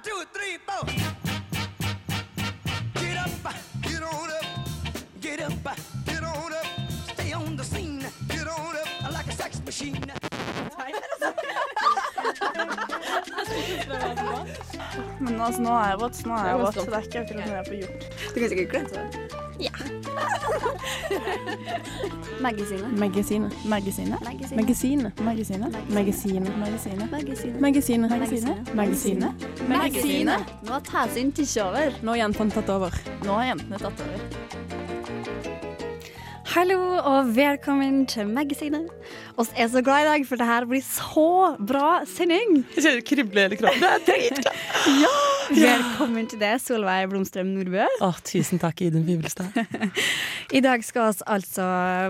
One, two, three, four. Get up, get on up, get up, get on up. Stay on the scene, get on up like a sex machine. Men altså, nå er jeg våt, nå er jeg våt. Det er ikke akkurat noe jeg får gjort. Du kan sikkert glemme det. Ja. Magasinet. Magasinet. Magasinet. Magasinet. Magasinet. Magasinet. Magasinet. Magasinet. Magasinet. Magasinet. Magasinet. Nå har Tasin tatt over. Nå har jentene tatt over. Nå har jentene tatt over. Hallo og velkommen til Magasinet. Oss er så glad i dag, for det her blir så bra sending. Jeg kjenner det kribler i hele kroppen. Det er dritbra. Velkommen til det, Solveig Blomstrøm Nordbø. Å, tusen takk, Idun Vibelstad. I dag skal vi altså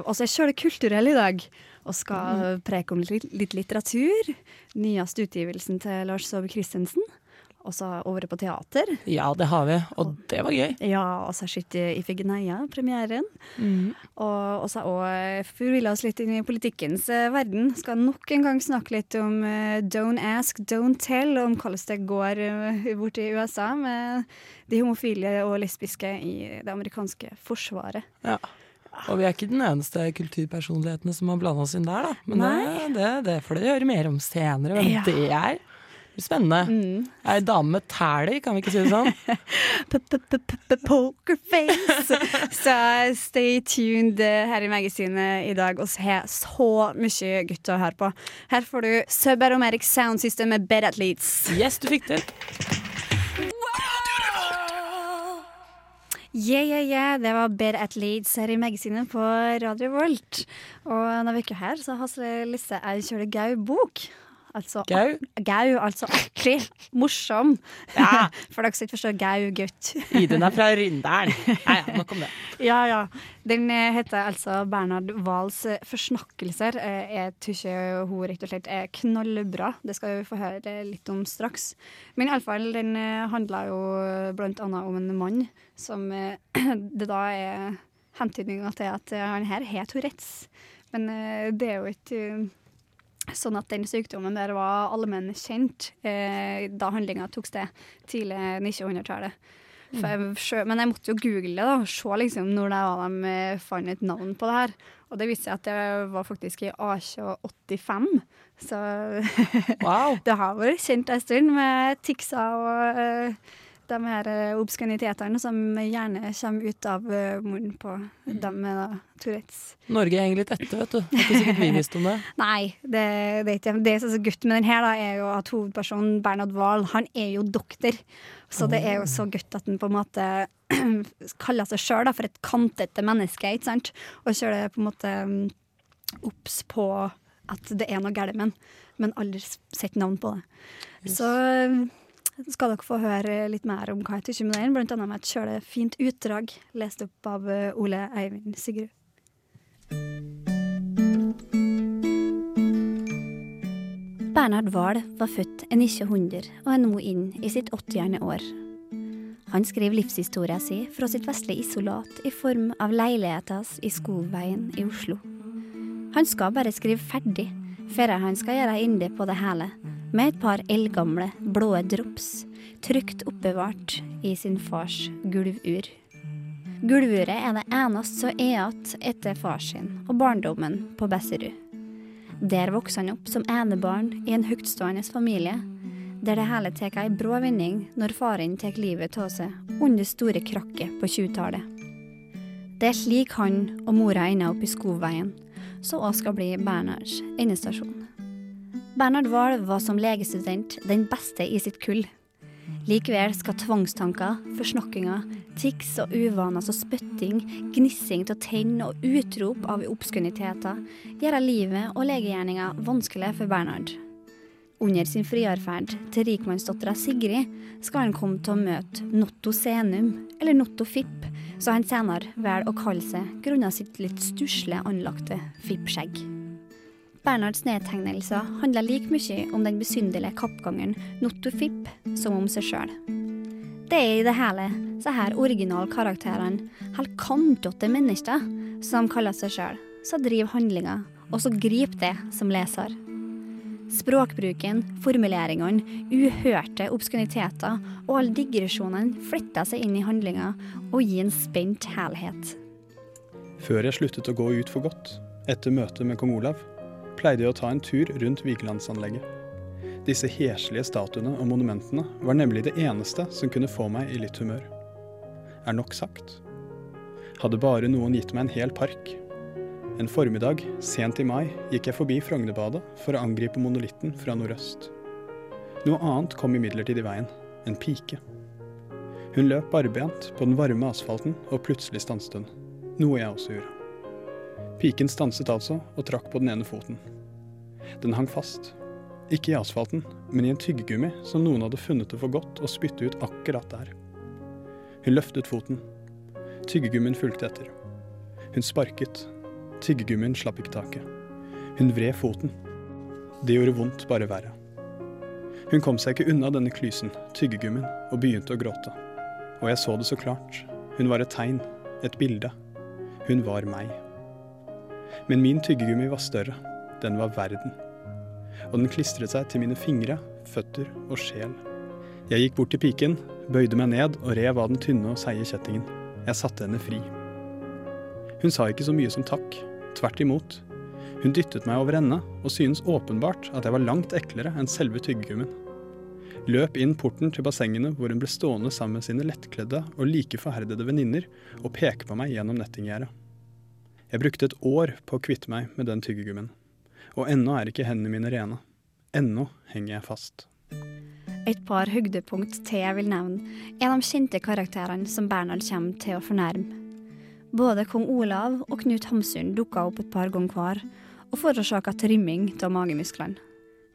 Vi er sjøl kulturelle i dag. Og skal preke om litt, litt litteratur. Nyeste utgivelsen til Lars Saabye Christensen. Og så over på teater. Ja, det har vi, og det var gøy. Ja, og så har sett premieren. premieren. Og så har òg forvilla oss litt inn i politikkens eh, verden. Skal nok en gang snakke litt om eh, don't ask, don't tell, om hvordan det går bort i USA med de homofile og lesbiske i det amerikanske forsvaret. Ja. Og vi er ikke den eneste kulturpersonlighetene som har blanda oss inn der, da. Men det, det, det får dere høre mer om senere, hvem Ja. det er. Det Mm. Spennende. Ei dame med tæler, kan vi ikke si det sånn? Pokerface! Så stay tuned her i magasinet i dag. Vi har så mye gutter å høre på. Her får du Subaromatic Sound System med Bed Athletes. Yes, du fikk det. Yeah, yeah, yeah. Det var Bed Athletes her i magasinet på Radio Volt. Og denne uka her så har til ei kjølig gau-bok. Altså Gau? Gau, altså artig. Morsom. Ja. For dere som ikke forstår gau-gutt. Idun er fra Rindalen. Ja, ja, nok om det. Ja, ja. Den eh, heter altså Bernhard Wahls eh, 'Forsnakkelser'. Eh, Jeg tykker hun rett og slett er knallbra. Det skal vi få høre litt om straks. Men iallfall, den handler jo blant annet om en mann som det da er hentydninger til at han her har Tourettes. Men det er jo ikke Sånn at den sykdommen der var allmenn kjent eh, da handlinga tok sted tidlig 1900-tallet. For Men jeg måtte jo google det, da, og se liksom når det var de eh, fant et navn på det her. Og det viste seg at det var faktisk i A85. Så Wow. det har vært kjent en stund med Tixa og eh, de her eh, obskønitetene som gjerne kommer ut av eh, munnen på dem med da, Tourettes. Norge henger litt etter, vet du. Det er ikke sikkert vi visste om det. Nei, det, det er ikke det som er så godt med den her, da, er jo at hovedpersonen Bernhard Wahl, han er jo doktor. Så det er jo så godt at han på en måte kaller seg sjøl for et kantete menneske, ikke sant? Og kjører på en måte mm, obs på at det er noe galt med han, men aldri sett navn på det. Så skal dere få høre litt mer om hva jeg tykker med den, blant annet med et kjøle fint utdrag lest opp av eh, Ole Eivind Sigrud. Bernhard Wahl var født en 1900 og er nå inn i sitt 80. år. Han skriver livshistoria si fra sitt vesle isolat i form av leiligheter i Skogveien i Oslo. Han skal bare skrive ferdig før han skal gjøre ende på det hele, med et par eldgamle, blå drops trygt oppbevart i sin fars gulvur. Gulvuret er det eneste som er igjen etter far sin og barndommen på Besserud. Der vokser han opp som enebarn i en høytstående familie, der det hele tar ei brå vending når faren tar livet av seg under store krakket på 20-tallet. Det er slik han og mora ender opp i Skogveien, som også skal bli Bernhards endestasjon. Bernhard Wahl var som legestudent den beste i sitt kull. Likevel skal tvangstanker, forsnakkinger, tics og uvaner som spytting, gnissing til å tenne og utrop av obskuniteter gjøre livet og legegjerninga vanskelig for Bernhard. Under sin friarferd til rikmannsdattera Sigrid skal han komme til å møte Notto Senum, eller Notto Fipp, som han senere velger å kalle seg grunnet sitt litt stusslig anlagte fippskjegg. Bernhards nedtegnelser handler like mye om den besynderlige kappgangeren Notto Fipp som om seg sjøl. Det er i det hele så her originalkarakterene, helt kantete mennesker, som de kaller seg sjøl, som driver handlinga, og så griper det som leser. Språkbruken, formuleringene, uhørte obskuniteter og alle digresjonene flytta seg inn i handlinga og gir en spent helhet. Før jeg sluttet å gå ut for godt, etter møtet med kong Olav, pleide jeg å ta en tur rundt Vigelandsanlegget. Disse heslige statuene og monumentene var nemlig det eneste som kunne få meg i litt humør. Er nok sagt? Hadde bare noen gitt meg en hel park, en formiddag, sent i mai, gikk jeg forbi Frognerbadet for å angripe monolitten fra nordøst. Noe annet kom imidlertid i veien. En pike. Hun løp barbent på den varme asfalten, og plutselig stanset hun. Noe jeg også gjorde. Piken stanset altså, og trakk på den ene foten. Den hang fast. Ikke i asfalten, men i en tyggegummi som noen hadde funnet det for godt å spytte ut akkurat der. Hun løftet foten. Tyggegummien fulgte etter. Hun sparket, Tyggegummien slapp ikke taket. Hun vred foten. Det gjorde vondt bare verre. Hun kom seg ikke unna denne klysen, tyggegummien, og begynte å gråte. Og jeg så det så klart. Hun var et tegn, et bilde. Hun var meg. Men min tyggegummi var større. Den var verden. Og den klistret seg til mine fingre, føtter og sjel. Jeg gikk bort til piken, bøyde meg ned og rev av den tynne og seige kjettingen. Jeg satte henne fri. Hun sa ikke så mye som takk, Tvert imot. Hun dyttet meg over ende, og synes åpenbart at jeg var langt eklere enn selve tyggegummien. Løp inn porten til bassengene hvor hun ble stående sammen med sine lettkledde og like forherdede venninner og peke på meg gjennom nettinggjerdet. Jeg brukte et år på å kvitte meg med den tyggegummien. Og ennå er ikke hendene mine rene. Ennå henger jeg fast. Et par høydepunkt til jeg vil nevne, er de kjente karakterene som Bernhard kommer til å fornærme. Både kong Olav og Knut Hamsun dukka opp et par ganger hver, og forårsaka trimming av magemusklene.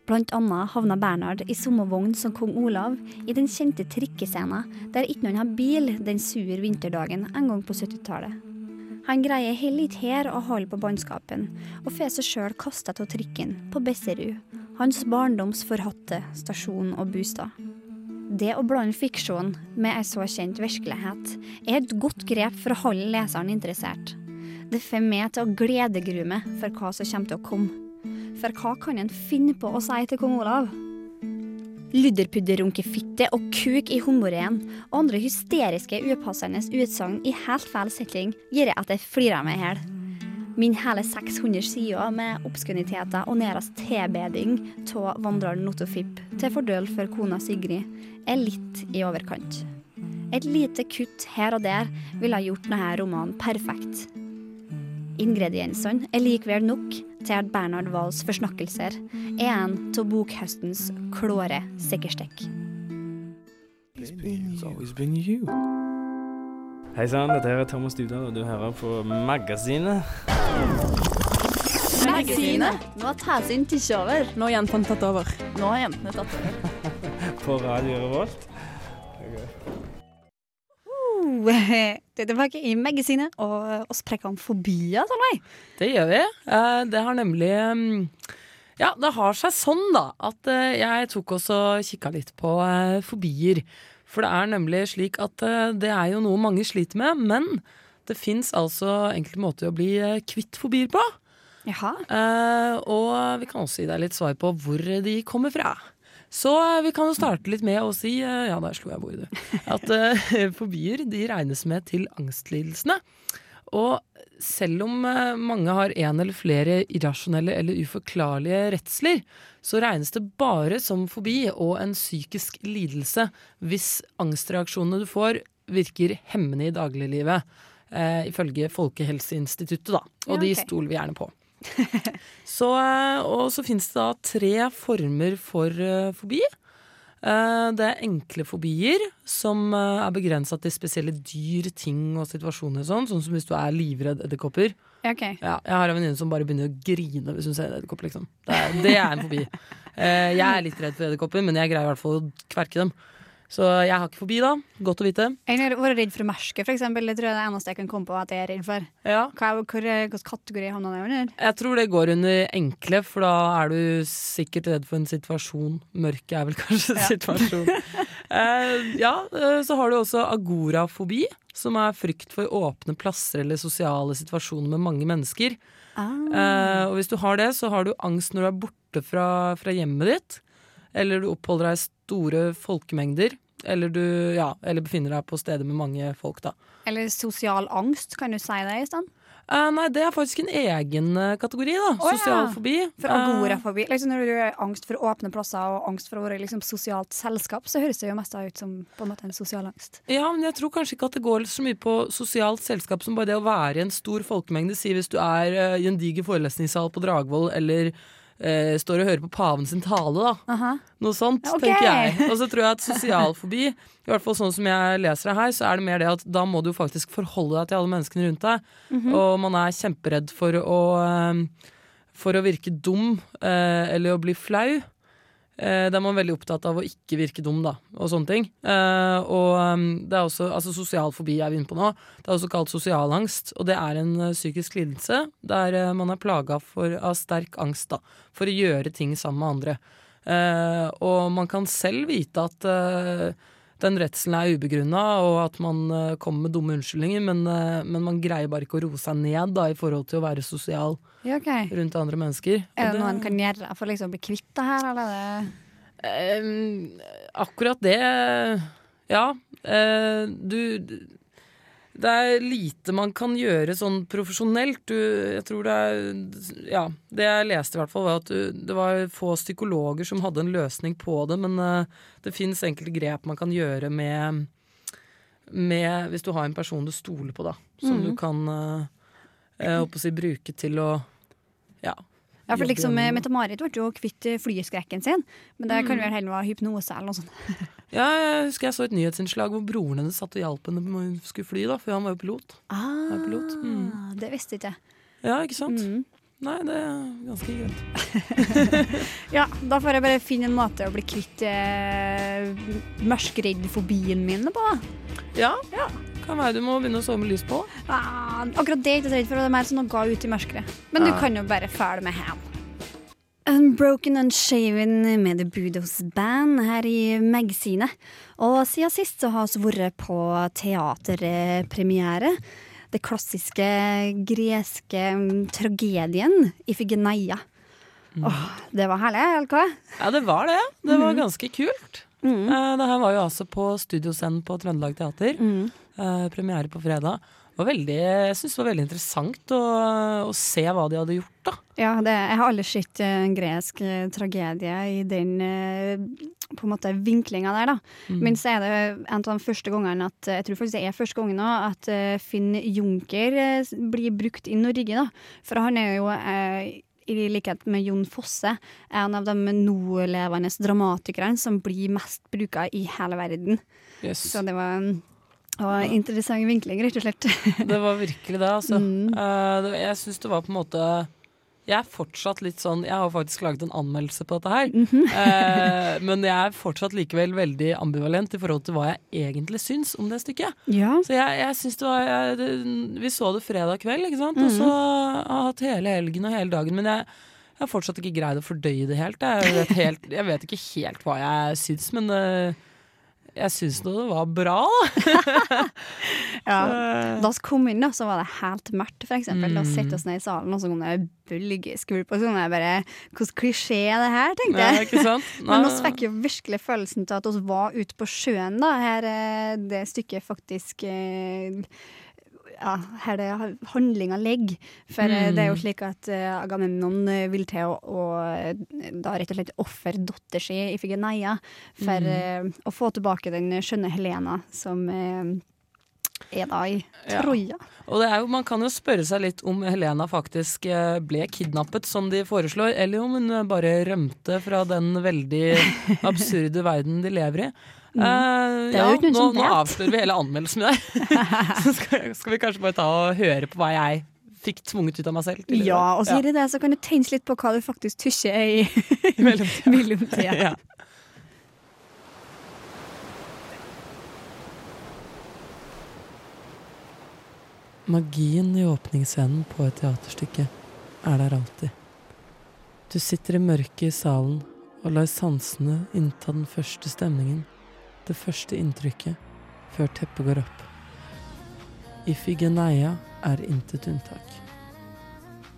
Blant annet havna Bernhard i samme vogn som kong Olav i den kjente trikkescenen der ikke noen har bil den sur vinterdagen en gang på 70-tallet. Han greier heller ikke her å holde på bannskapen, og får seg sjøl kasta av trikken på Besserud, hans barndoms forhatte stasjon og bostad. Det å blande fiksjon med ei så kjent virkelighet er et godt grep for å holde leseren interessert. Det får meg til å gledegrue meg for hva som kommer til å komme. For hva kan en finne på å si til kong Olav? Ludderpudderrunkefitte og kuk i humoren og andre hysteriske, upassende utsagn i helt feil setting gjør at jeg flirer meg i hjel. Min hele 600 sider med obskøniteter og Neras tilbeding av vandreren Notofip til fordel for kona Sigrid er litt i overkant. Et lite kutt her og der ville gjort denne romanen perfekt. Ingrediensene er likevel nok til at Bernhard Wahls forsnakkelser er en av bokhøstens klåre sikkerstikk. It's been you. Hei sann, dette er Thomas Dudal, og du hører på Magasinet. Magasinet? Nå har Tæsyn tatt over. Nå har jentene tatt over. Nå har jentene tatt over. på Radio Revolt. Okay. Uh, det er tilbake i magasinet, og oss preker om fobier, Solveig. Det gjør vi. Eh, det har nemlig mm, Ja, det har seg sånn, da, at eh, jeg tok også kikka litt på eh, fobier. For det er nemlig slik at uh, det er jo noe mange sliter med, men det fins altså enkelte måter å bli uh, kvitt fobier på. Jaha. Eh, og vi kan også gi deg litt svar på hvor de kommer fra. Så vi kan jo starte litt med å si Ja, der slo jeg bordet, du. At fobier de regnes med til angstlidelsene. Og selv om mange har en eller flere irrasjonelle eller uforklarlige redsler, så regnes det bare som fobi og en psykisk lidelse hvis angstreaksjonene du får, virker hemmende i dagliglivet. Eh, ifølge Folkehelseinstituttet, da. Og ja, okay. de stoler vi gjerne på. så, eh, og så finnes det da tre former for uh, fobi. Uh, det er enkle fobier, som uh, er begrensa til spesielle dyr, ting og situasjoner. Sånn, sånn som hvis du er livredd edderkopper. Okay. Ja, jeg har en venninne som bare begynner å grine hvis hun ser en edderkopp. Liksom. Det, det, er en fobi. Uh, jeg er litt redd for edderkopper, men jeg greier i hvert fall å kverke dem. Så jeg har ikke fobi, da. Godt å vite. Jeg har vært redd for mersker, f.eks. Det tror jeg det eneste jeg kan komme på at jeg er redd for. Ja. Hva, hvor, hvilken kategori havner det under? Jeg tror det går under enkle, for da er du sikkert redd for en situasjon. Mørket er vel kanskje ja. situasjon. eh, ja, uh, så har du også agorafobi som er frykt for åpne plasser eller sosiale situasjoner med mange mennesker. Ah. Eh, og hvis du har det, så har du angst når du er borte fra, fra hjemmet ditt, eller du oppholder deg i store folkemengder, eller du ja, eller befinner deg på steder med mange folk, da. Eller sosial angst, kan du si det i stedet? Uh, nei, det er faktisk en egen eh, kategori, da. Å, ja. Fobi. For agorafobi. agorafobi, liksom når du har angst for åpne plasser og angst for å være i liksom, sosialt selskap, så høres det jo mest ut som på en måte en sosial angst. Ja, men jeg tror kanskje ikke at det går så mye på sosialt selskap som bare det å være i en stor folkemengde. Si hvis du er uh, i en diger forelesningssal på Dragvoll eller eh, står og hører på paven sin tale, da. Aha. Noe sånt, Ok. tenker jeg. Og så tror jeg at sosialfobi, i hvert fall sånn som jeg leser det her, så er det mer det at da må du faktisk forholde deg til alle menneskene rundt deg. Og man er kjemperedd for å eh, For å virke dum eh, eller å bli flau. Eh, er man veldig opptatt av å ikke virke dum, da, og sånne ting. Eh, og um, det er også altså sosial fobi er vi inne på nå. Det er også kalt sosialangst, og det er en eh, psykisk lidelse der eh, man er plaga av sterk angst da, for å gjøre ting sammen med andre. Eh, og man kan selv vite at eh, den redselen er ubegrunna, og at man eh, kommer med dumme unnskyldninger, men, eh, men man greier bare ikke å roe seg ned da, i forhold til å være sosial Ja, okay. rundt andre mennesker. Er det noe en kan gjøre for liksom å bli kvitt det her, eller er det Ehm, akkurat det Ja. eh, du Det er lite man kan gjøre sånn profesjonelt. Du, jeg tror det er Ja, det jeg leste i hvert fall, var at du, det var få psykologer som hadde en løsning på det, men uh, det fins enkelte grep man kan gjøre med med, hvis du har en person du stoler på, da, som du kan uh, jeg håper å si, bruke til å ja, Ja, for liksom gjennom. Mette-Marit ble jo kvitt eh, flyskrekken sin, men det kan vel heller være hypnose eller noe sånt. Ja, jeg husker jeg så et nyhetsinnslag hvor broren hennes satt og hjalp henne når hun skulle fly, da, for han var jo pilot. Ah, var pilot. Mm. Det visste ikke jeg. Ja, ikke sant? Mm. Nei, det er ganske greit. Ja, da får jeg bare finne en måte å bli kvitt eh, mørkreddfobien min på. Ja, kan være du må begynne å sove med lys på. Ah, akkurat det er jeg ikke så redd for, det er mer sånn å gå ut i mørket. Men du kan jo bare følge med hjem. Unbroken and Shaven med The Budos Band her i magasinet. Og siden sist så har vi vært på teaterpremiere. Det klassiske greske tragedien tragedien Ifigenia. Åh, det var herlig, LK? Ja, det var det. Det var ganske kult. Eh, det her var jo altså på studioscenen på Trøndelag Teater. Eh, premiere på fredag. Var veldig, jeg syns det var veldig interessant å, å se hva de hadde gjort, da. Ja, det, jeg har aldri sett en gresk eh, tragedie i den eh, på en måte vinklinga der, da. Men så er det en av de første gangene at jeg tror faktisk det er første gangen nå, at Finn Junker blir brukt i Norge, da. For han er jo eh, i likhet med Jon Fosse, en av de nålevende dramatikerne som blir mest bruka i hele verden. Yes. Så det var en det var en interessant vinkling, rett og slett. Det var virkelig det, altså. Mm. Uh, jeg syns det var på en måte Jeg er fortsatt litt sånn Jeg har faktisk laget en anmeldelse på dette her. Mhm. Eh, men jeg er fortsatt likevel veldig ambivalent i forhold til hva jeg egentlig syns om det stykket. Ja. Så jeg, jeg synes det var jeg, det, Vi så det fredag kveld, ikke sant? og så har jeg hatt hele helgen og hele dagen. Men jeg, jeg har fortsatt ikke greid å fordøye det helt. Jeg vet, helt, jeg vet ikke helt hva jeg syns, men eh, jeg syns nå det var bra, da. Ja. Da vi kom inn, da, så var det helt mørkt, for eksempel. Da Mm. sitter oss ned i salen, og så kom det bølgeskvulp og sånn. Jeg bare Hvordan klisjé er det her, tenkte Ja, jeg. sant? Men vi fikk jo virkelig følelsen til at vi var ute på sjøen, da. Her eh, det stykket faktisk eh, ja, her det handlinga ligger. For mm. det er jo slik at uh, Agamemnon eh, vil til å, å da rett og slett ofre datter si Ifigenia for eh, å få tilbake den skjønne Helena som uh, er da i Ja. Troja. Og det er jo, man kan jo spørre seg litt om Helena faktisk ble kidnappet, som de foreslår, eller om hun bare rømte fra den veldig absurde verden de lever i. Mm. Er ja, nå, nå avslører vi hele anmeldelsen min der. Så skal, skal vi kanskje bare ta og høre på hva jeg fikk tvunget ut av meg selv. tidligere. Ja, og så ja. det så kan du tenke litt på hva du faktisk tykker i mellomtida. mellomtida. Ja. Magien i åpningsscenen på et teaterstykke er der alltid. Du sitter i mørket i salen og lar sansene innta den første stemningen, det første inntrykket, før teppet går opp. Ifigenia er intet unntak.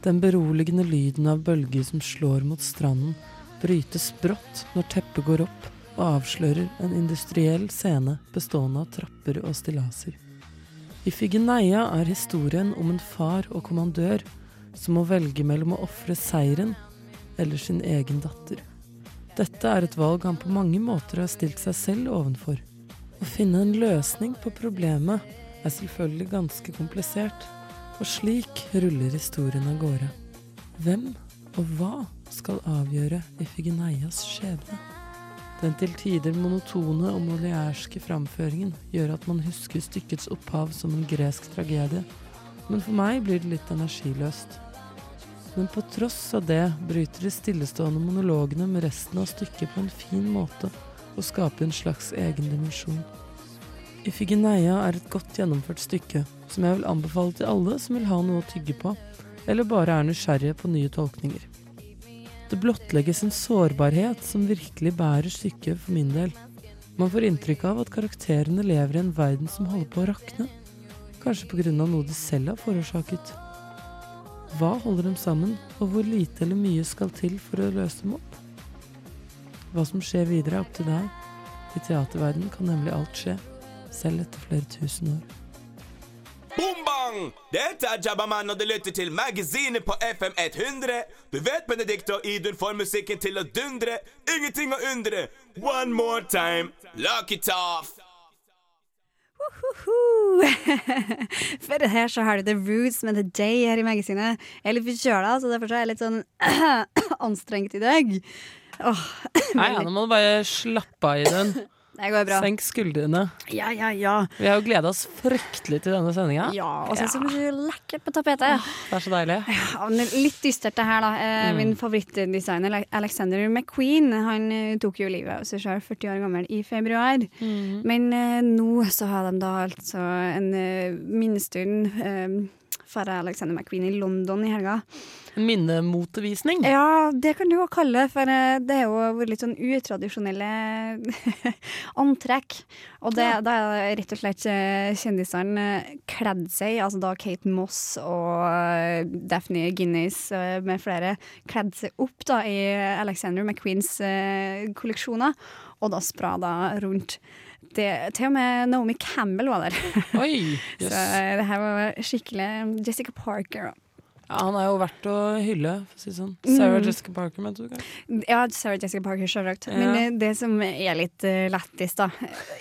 Den beroligende lyden av bølger som slår mot stranden, brytes brått når teppet går opp og avslører en industriell scene bestående av trapper og stillaser. Ifigenia er historien om en far og kommandør som må velge mellom å ofre seieren eller sin egen datter. Dette er et valg han på mange måter har stilt seg selv ovenfor. Å finne en løsning på problemet er selvfølgelig ganske komplisert, og slik ruller historien av gårde. Hvem og hva skal avgjøre Ifigeneias skjebne? Den til tider monotone og moliærske framføringen gjør at man husker stykkets opphav som en gresk tragedie, men for meg blir det litt energiløst. Men på tross av det bryter de stillestående monologene med resten av stykket på en fin måte og skaper en slags egen dimensjon. Ifigeneia er et godt gjennomført stykke som jeg vil anbefale til alle som vil ha noe å tygge på, eller bare er nysgjerrige på nye tolkninger. Det blottlegges en sårbarhet som virkelig bærer stykket for min del. Man får inntrykk av at karakterene lever i en verden som holder på å rakne, kanskje av noe de selv har forårsaket. Hva holder dem sammen, og hvor lite eller mye skal til for å løse dem opp? Hva som skjer videre, er opp til deg. I teaterverdenen kan nemlig alt skje, selv etter flere tusen år. Boom bang! Dette er Jabbaman, og du lytter til magasinet på FM 100. Du vet Benedikte og Idun får musikken til å dundre. Ingenting å undre. One more time. Lock it off. For her så har du The Roots med The Day her i magasinet. Jeg er litt forkjøla, så derfor er jeg litt sånn anstrengt i dag. Åh, Nei, ja, nå må du bare slappe av i den. Det går bra. Senk skuldrene. Ja, ja, ja. Vi har jo gleda oss fryktelig til denne sendinga. Ja, og så mye lekkert på tapetet. Det er så deilig. Ja, litt dystert det her, da. Mm. Min favorittdesigner Alexander McQueen Han eh, tok jo livet av seg sjøl, 40 år gammel, i februar. Men eh, nå så har de da altså en eh, minnestund eh, for Alexander McQueen i London i helga. En minnemotevisning. Ja, det kan du jo kalle det, for eh, det har jo litt sånn utradisjonelle antrekk. Og det, da er rett og slett eh, kjendisene eh, kledd seg, altså da Kate Moss og Daphne Guinness med flere, kledd seg opp da i Alexander McQueens kolleksjoner, og da sprada rundt. Det, til og med Naomi Campbell var der. Oi! Så Yes. Så det her var skikkelig Jessica Parker. Ja, han er jo verdt å hylle, for å si det sånn. Sarah Mm. Jessica Parker, mente du kanskje? Ja, Sarah Jessica Parker, selvsagt. Ja. Men eh, det som er litt uh, lættis, da,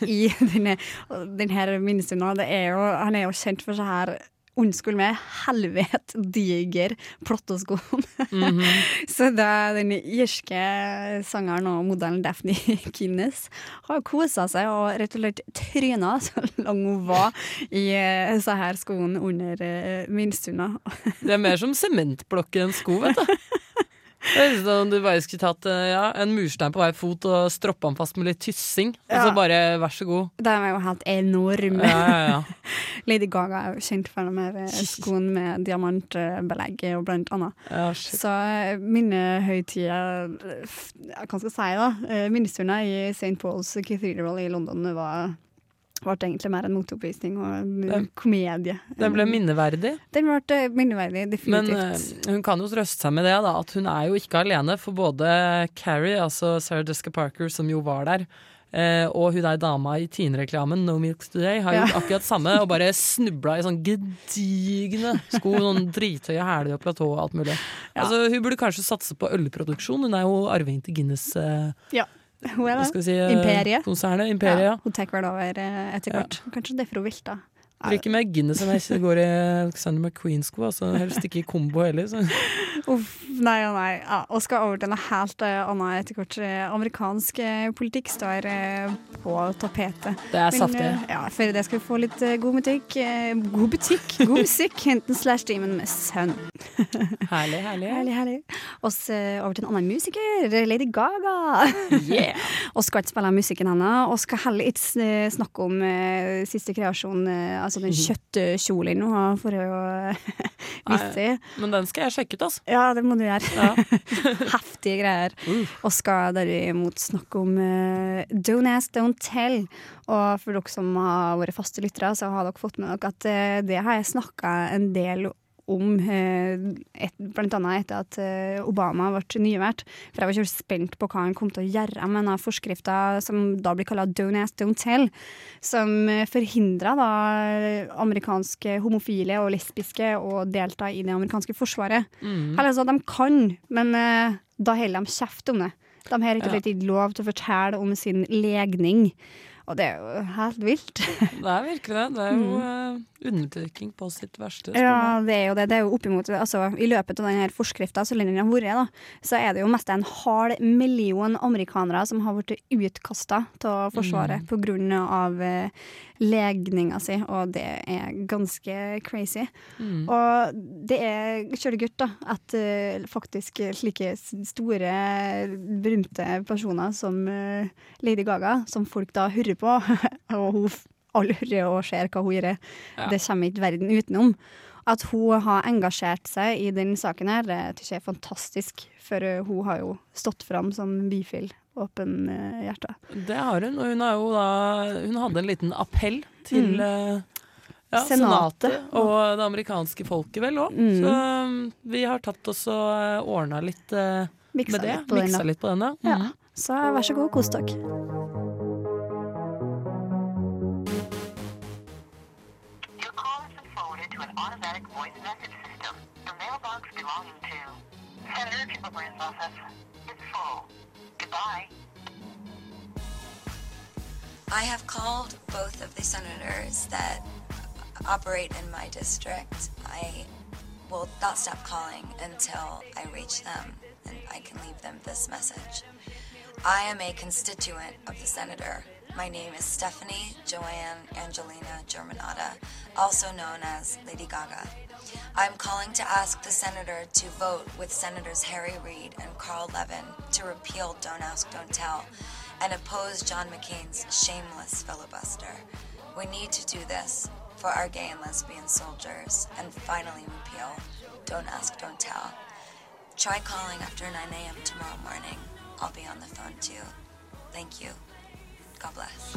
i denne, denne minnestunden, det er jo Han er jo kjent for så her Unnskyld meg, helvete diger platteskoen. Mm -hmm. så da den irske sangeren og modellen Daphne Kinnes har kosa seg og rett og slett tryna så lang hun var i uh, så her skoene under minstuna. minstunda. Det er mer som sementblokker enn sko, vet du. Det er som om du bare skulle tatt eh, ja, en murstein på hver fot og stroppa den fast med litt tyssing. Og så bare vær så god. De er jo helt enorme. Ja, ja, ja. Lady Gaga er jo kjent for den her eh, skoene med diamantbelegg, og blant annet. ja. Så mine høytider Hva skal jeg si, da? Eh, i St. Paul's Cathedral i London var ble egentlig mer en motoppvisning og en Den- komedie. Den ble minneverdig. Den ble eh, minneverdig, definitivt. Men hun kan jo trøste seg med det, da, at hun er jo ikke alene. For både Carrie, altså Sarah Jessica Parker, som jo var der, eh, og hun der dama i Tine-reklamen, No Milk Today, har Ja. gjort akkurat samme og bare snubla i sånn gedigne sko, noen drithøye hæler og platå og alt mulig. Ja. Altså, hun burde kanskje satse på ølproduksjon. Hun er jo arving til Guinness eh, Hun er hva skal vi si, eh, Imperiet. konsernet. Imperiet, ja. Hun tar vel over eh, etter hvert. Kanskje derfor hun vil, Det ikke mer Guinness enn jeg går i Alexander McQueen-sko. Altså, helst ikke i kombo heller. Så. Uff, nei og nei. Ja, og skal over til noe helt annen annet etter hvert. Eh, Amerikansk eh, politikk står eh, på tapetet. Det er Men, saftig. eh, ja, før det skal vi få litt eh, god butikk. eh, god butikk, god musikk. Henten slash Demon med Sønn. Herlig, herlig. Herlig, herlig. Og så eh, over til en annen musiker, Lady Gaga. Yeah. og skal ikke spille musikken hennes, og skal heller ikke eh, snakke om eh, siste kreasjon eh, altså den kjøttkjolen hun har for å vise i. Men den skal jeg sjekke ut, altså. Ja, det må du gjøre. Ja. Heftige greier. Og skal derimot snakke om uh, Don't ask, don't tell. Og for dere som har vært faste lyttere, så har dere fått med dere at uh, det har jeg snakka en del om, eh, et, blant annet etter at eh, Obama ble nyvært For jeg var ikke spent på hva han kom til å gjøre med denne forskrifta som da blir kalla Don't ask, don't tell, som uh, forhindra da amerikanske homofile og lesbiske å delta i det amerikanske forsvaret. Eller altså, de kan, men eh, da holder de kjeft om det. De har rett og slett ikke lov til å fortelle om sin legning. Og det er jo helt vilt. Det er virkelig det. Det er jo mm. undertrykking på sitt verste. Ja, det er jo det. Det er jo oppimot altså, I løpet av denne forskrifta så lenge den har vært, da, så er det jo mest en halv million amerikanere som har blitt utkasta av Forsvaret på grunn av eh, legninga si, og det er ganske crazy. Og det er kjølegutt, da, at uh, faktisk slike store, berømte personer som uh, Lady Gaga, som folk da hører på, og hun aldri og ser hva hun gjør, Ja. det kommer ikke verden utenom. At hun har engasjert seg i den saken her, det jeg er fantastisk. For eh, hun har jo stått fram som bifil, åpen eh, hjerte. Det har hun, og hun har jo da Hun hadde en liten appell til mm. ja. Senatet. og det amerikanske folket vel òg. Mm. Så vi har tatt oss og ordna litt eh, Miksa med det. litt den, da. litt på den, ja. Ja. Mm. Så vær så god, kos dere. Mailbox belonging to Senator office is full. Goodbye. I have called both of the senators that operate in my district. I will not stop calling until I reach them and I can leave them this message. I am a constituent of the senator. My name is Stephanie Joanne Angelina Germanata, also known as Lady Gaga. I'm calling to ask the senator to vote with Senators Harry Reid and Carl Levin to repeal Don't Ask, Don't Tell and oppose John McCain's shameless filibuster. We need to do this for our gay and lesbian soldiers and finally repeal Don't Ask, Don't Tell. Try calling after 9 a.m. tomorrow morning. I'll be on the phone too. Thank you. God bless.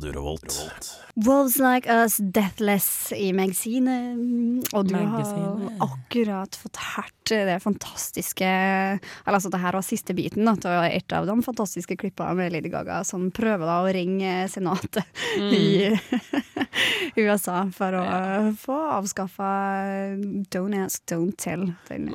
Radio Revolt. Wolves Like Us Deathless i magasinet. Mm, Og du har akkurat fått hørt det fantastiske Eller altså, det her var siste biten da, til et av de fantastiske klippene med Lady Gaga som prøver da å ringe senatet i USA for å få avskaffa Don't Ask, Don't Tell.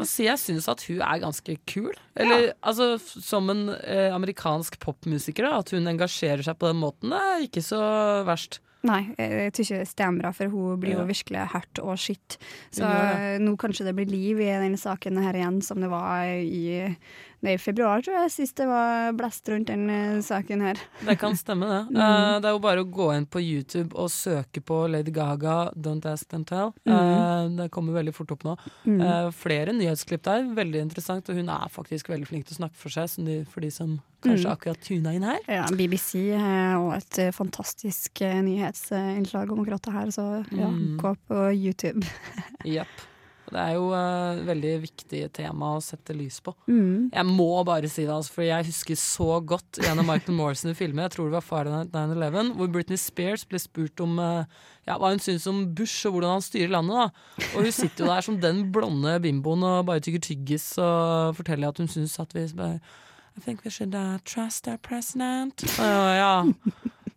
Si jeg syns at hun er ganske kul. Eller altså, som en eh, amerikansk popmusiker, da, at hun engasjerer seg på den måten, det er ikke så verst. Nei, jeg tror ikke det stemmer, for hun blir jo virkelig hørt og skitt. Så ja, nå kanskje det blir liv i denne saken her igjen, som det var i, det er i februar, tror jeg, sist det var blest rundt den eh, saken her. Det kan stemme, det. Mm. Uh, det er jo bare å gå inn på YouTube og søke på Lady Gaga, Don't Ask, Don't Tell. Mm. Uh, det kommer veldig fort opp nå. Eh, flere nyhetsklipp der, veldig interessant. Og hun er faktisk veldig flink til å snakke for seg, som de, for de som kanskje Mm. akkurat tuna inn her. Ja, BBC har også et fantastisk eh, nyhetsinnslag om akkurat det her, så ja, Mm. gå på YouTube. Jepp. Det er jo et veldig viktig tema å sette lys på. Mm. Jeg må bare si det, altså, for jeg husker så godt en av Michael Morrison filmer, jeg tror det var Fahrenheit 9-11, hvor Britney Spears ble spurt om uh, ja, hva hun syns om Bush og hvordan han styrer landet. da. Og hun sitter jo der som den blonde bimboen og bare tygger tyggis og forteller at hun syns at vi bare I think we should uh, trust our president. Uh, ja.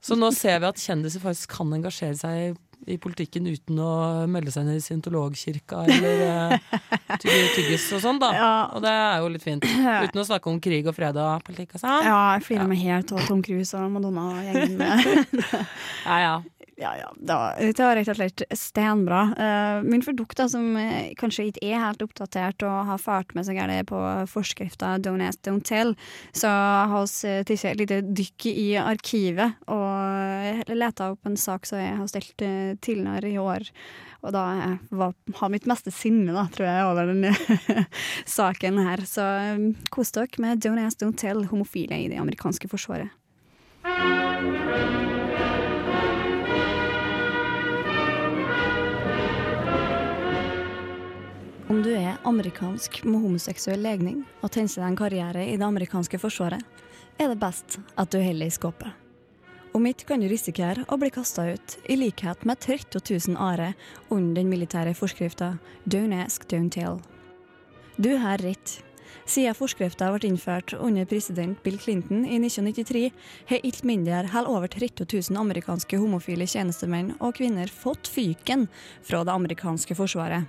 Så nå ser vi at kjendiser faktisk kan engasjere seg i, politikken uten å melde seg ned i scientologkirka eller uh, tygge tyggis og sånn, da. Ja. Og det er jo litt fint. Uten å snakke om krig og fred og politikk og sånn. Ja, jeg flirer meg helt av Tom Cruise og Madonna og gjengen. Ja, ja. Ja, ja. dette var, rett og slett stenbra. Uh, min produkt, da, som eh, kanskje ikke er helt oppdatert og har fart med seg gærent på forskrifta Don't ask, don't tell, så har vi uh, tatt et lite dykk i arkivet og leta opp en sak som jeg har stelt tidligere i år. Og da eh, var, har mitt meste sinne, da, tror jeg, over denne saken her. Så um, kos dere med Don't Ask, Don't Tell, homofile i det amerikanske forsvaret. Om du er amerikansk med homoseksuell legning og tenker deg en karriere i det amerikanske forsvaret, er det best at du holder i skåpet. Om ikke kan du risikere å bli kasta ut, i likhet med 30 000 are under den militære forskrifta Don't ask, don't tell. Du har rett. Siden forskrifta ble innført under president Bill Clinton i 1993, har ikke mindre enn over 30 000 amerikanske homofile tjenestemenn og -kvinner fått fyken fra det amerikanske forsvaret.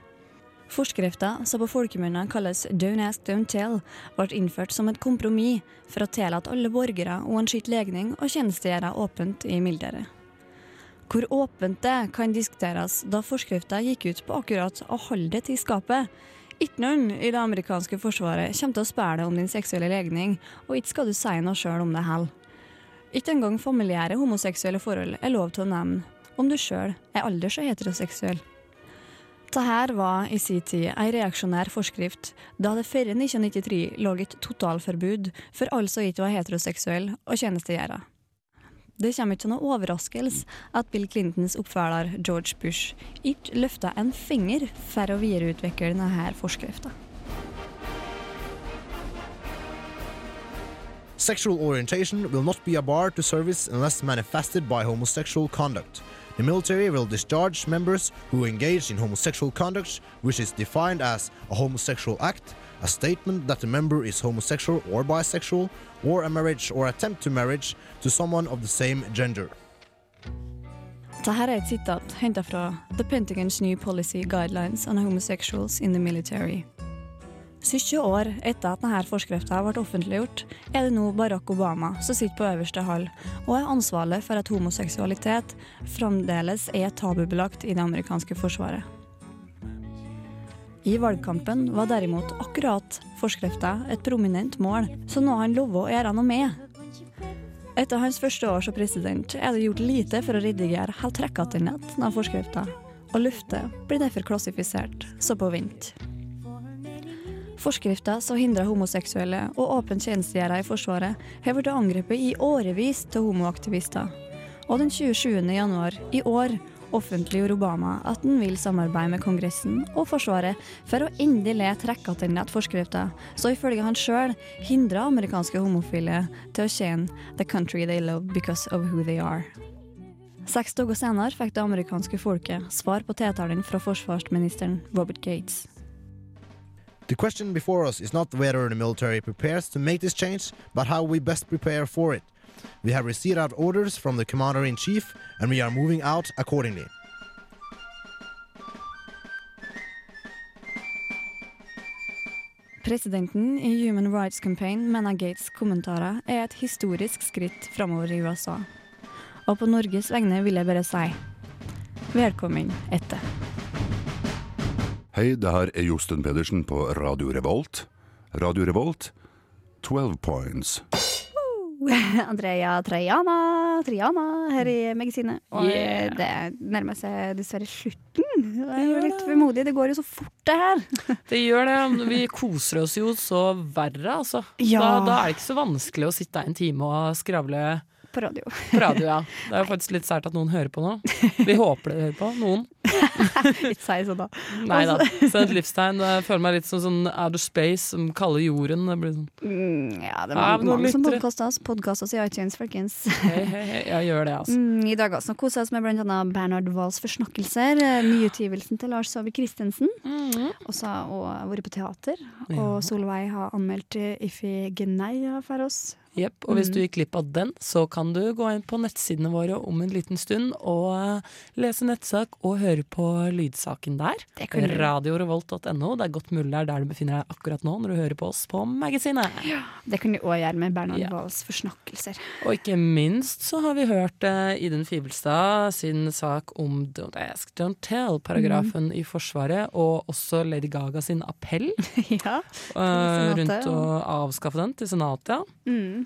Forskrifta, som på folkemunne kalles Don't ask, don't tell, ble innført som et kompromiss for å tillate alle borgere uansett legning å tjenestegjøre åpent i mildere. Hvor åpent det kan diskuteres, da forskrifta gikk ut på akkurat å holde det til skapet. Ikke noen i det amerikanske forsvaret kommer til å spørre deg om din seksuelle legning, og ikke skal du si noe sjøl om det heller. Ikke engang familiære homoseksuelle forhold er lov til å nevne, om du sjøl er alders- og heteroseksuell. Dette var i sin tid en reaksjonær forskrift, da det før 1993 lå et totalforbud for alle som ikke var heteroseksuelle å tjenestegjøre. Det kommer ikke som noe overraskelse at Bill Clintons oppfølger George Bush ikke løfta en finger for å videreutvikle denne forskrifta. Sexual orientation will not be a bar to service unless manifested by homosexual conduct. The military will discharge members who engage in homosexual conduct, which is defined as a homosexual act, a statement that the member is homosexual or bisexual, or a marriage or attempt to marriage to someone of the same gender. Dette er et sitat henta fra The Pentagons New Policy Guidelines on Homosexuals in the Military. 70 år etter at denne forskriften ble offentliggjort, er det nå Barack Obama som sitter på øverste hall og er ansvarlig for at homoseksualitet fremdeles er tabubelagt i det amerikanske forsvaret. I valgkampen var derimot akkurat forskriften et prominent mål, så nå har han lovet å gjøre noe med. Etter hans første år som president er det gjort lite for å redigere helt trekkete nett av forskriften, og luftet blir derfor klassifisert så på vent. Forskrifta som hindrer homoseksuelle og åpent tjenestegjøre i Forsvaret, har blitt angrepet i årevis til homoaktivister. Og den 27. januar i år offentliggjorde Obama at han vil samarbeide med Kongressen og Forsvaret for å endelig trekke tilbake forskrifta, så ifølge han sjøl hindrer amerikanske homofile til å tjene 'the country they love because of who they are'. Seks dager senere fikk det amerikanske folket svar på tiltalen fra forsvarsministeren Robert Gates. The question before us is not whether the military prepares to make this change, but how we best prepare for it. We have received our orders from the commander in chief, and we are moving out accordingly. Presidenten i Human Rights Campaign mener Gates' kommentarer er et historisk skritt framover i USA. Og på Norges vegne vil jeg bare si velkommen etter. Hei, det her er Josten Pedersen på Radio Revolt. Radio Revolt, 12 points. Andrea Trajana, Triana her i magasinet. Og Yeah. det nærmer seg dessverre slutten. Det er jo litt vemodig. Det går jo så fort, det her. Det gjør det. Vi koser oss jo så verre, altså. Ja. Da, da er det ikke så vanskelig å sitte en time og skravle På radio. på radio. Ja. Det er jo faktisk litt sært at noen hører på nå. Vi håper de hører på. Noen. Ikke si sånn, da. Nei da. Send et livstegn. Jeg føler meg litt som sånn outer space, som kaller jorden. Det blir sånn Mm, ja, det er mange, mange som podkaster oss. Podkast oss i iTunes, folkens. hei, hei, hei. Jeg gjør det, altså. Mm, I dag også koser oss med blant annet Bernhard Wahls forsnakkelser, eh, nyutgivelsen til Lars Saabye Christensen. Og så har hun vært på teater, og Solveig har anmeldt Ifi Iphigenia for oss. Jepp. Og hvis Mm. du gikk glipp av den, så kan du gå inn på nettsidene våre om en liten stund og eh, lese nettsak og høre på lydsaken der. Radiorevolt.no. Det er godt mulig det er der du befinner deg akkurat nå når du hører på oss på magasinet. Ja, Det kan du òg gjøre med Bernhard Ja. Wahls forsnakkelser. Og ikke minst så har vi hørt uh, Idun Fibelstad sin sak om Don't Ask, Don't Tell-paragrafen Mm. i Forsvaret, og også Lady Gaga sin appell ja. uh, rundt å avskaffe den til Senatet. Ja. Mm.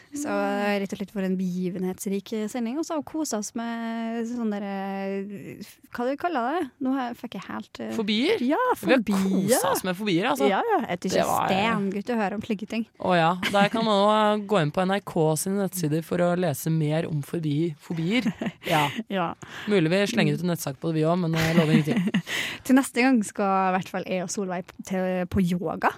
Så eh, rett og slett for en begivenhetsrik sending. Og så har vi kosa oss med sånn derre Hva du kaller det? Nå har- fikk jeg helt uh, Fobier? Ja, Vi har fobier. kosa oss med fobier, altså. Ja, ja. Jeg ikke var- stengutt å høre om slike ting. Å ja. Der kan man òg gå inn på NRK sine nettsider for å lese mer om fobi, fobier. Ja. Ja. Mulig vi slenger ut en nettsak på det, vi òg, men jeg lover ingenting. Til neste gang skal i hvert fall jeg og Solveig på yoga.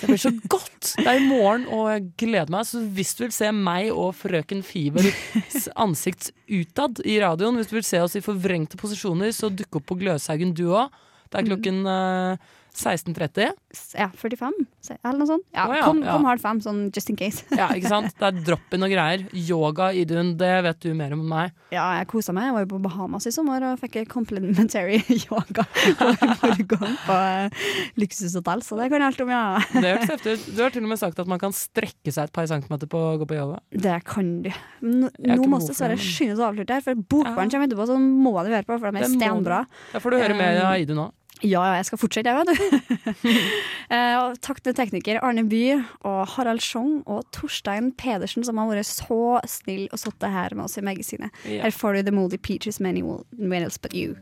Det blir så godt! Det er i morgen, og jeg gleder meg. Så hvis du vil se meg og frøken Fibers ansikt utad i radioen, hvis du vil se oss i forvrengte posisjoner, så dukk opp på Gløshaugen du òg. Det er klokken eh, 16.30. Ja, 45, eller noe sånt. Ja, Å ja, kom, ja. kom halv fem, sånn just in case. Ja, ikke sant? Det er drop-in og greier. Yoga, Idun, det vet du mer om enn meg. Ja, jeg kosa meg. Jeg var jo på Bahamas i sommer og fikk complimentary yoga hver morgen på eh, luksushotell, så det kan jeg alt om, ja. Det hørtes heftig ut. Du har til og med sagt at man kan strekke seg et par centimeter på å gå på yoga. Det kan du. Nå, nå må vi dessverre skynde oss å avslutte her, for bokbarn kommer etterpå, så må du høre på, for de er stenbra. Ja, får du høre mer av Idun òg. Ja, ja, jeg skal fortsette, jeg, vet du. Eh, og takk til tekniker Arne Bye og Harald Schjong og Torstein Pedersen, som har vært så snill og sittet her med oss i magasinet. Ja. Her får du The Moldy Peaches Many Will But You.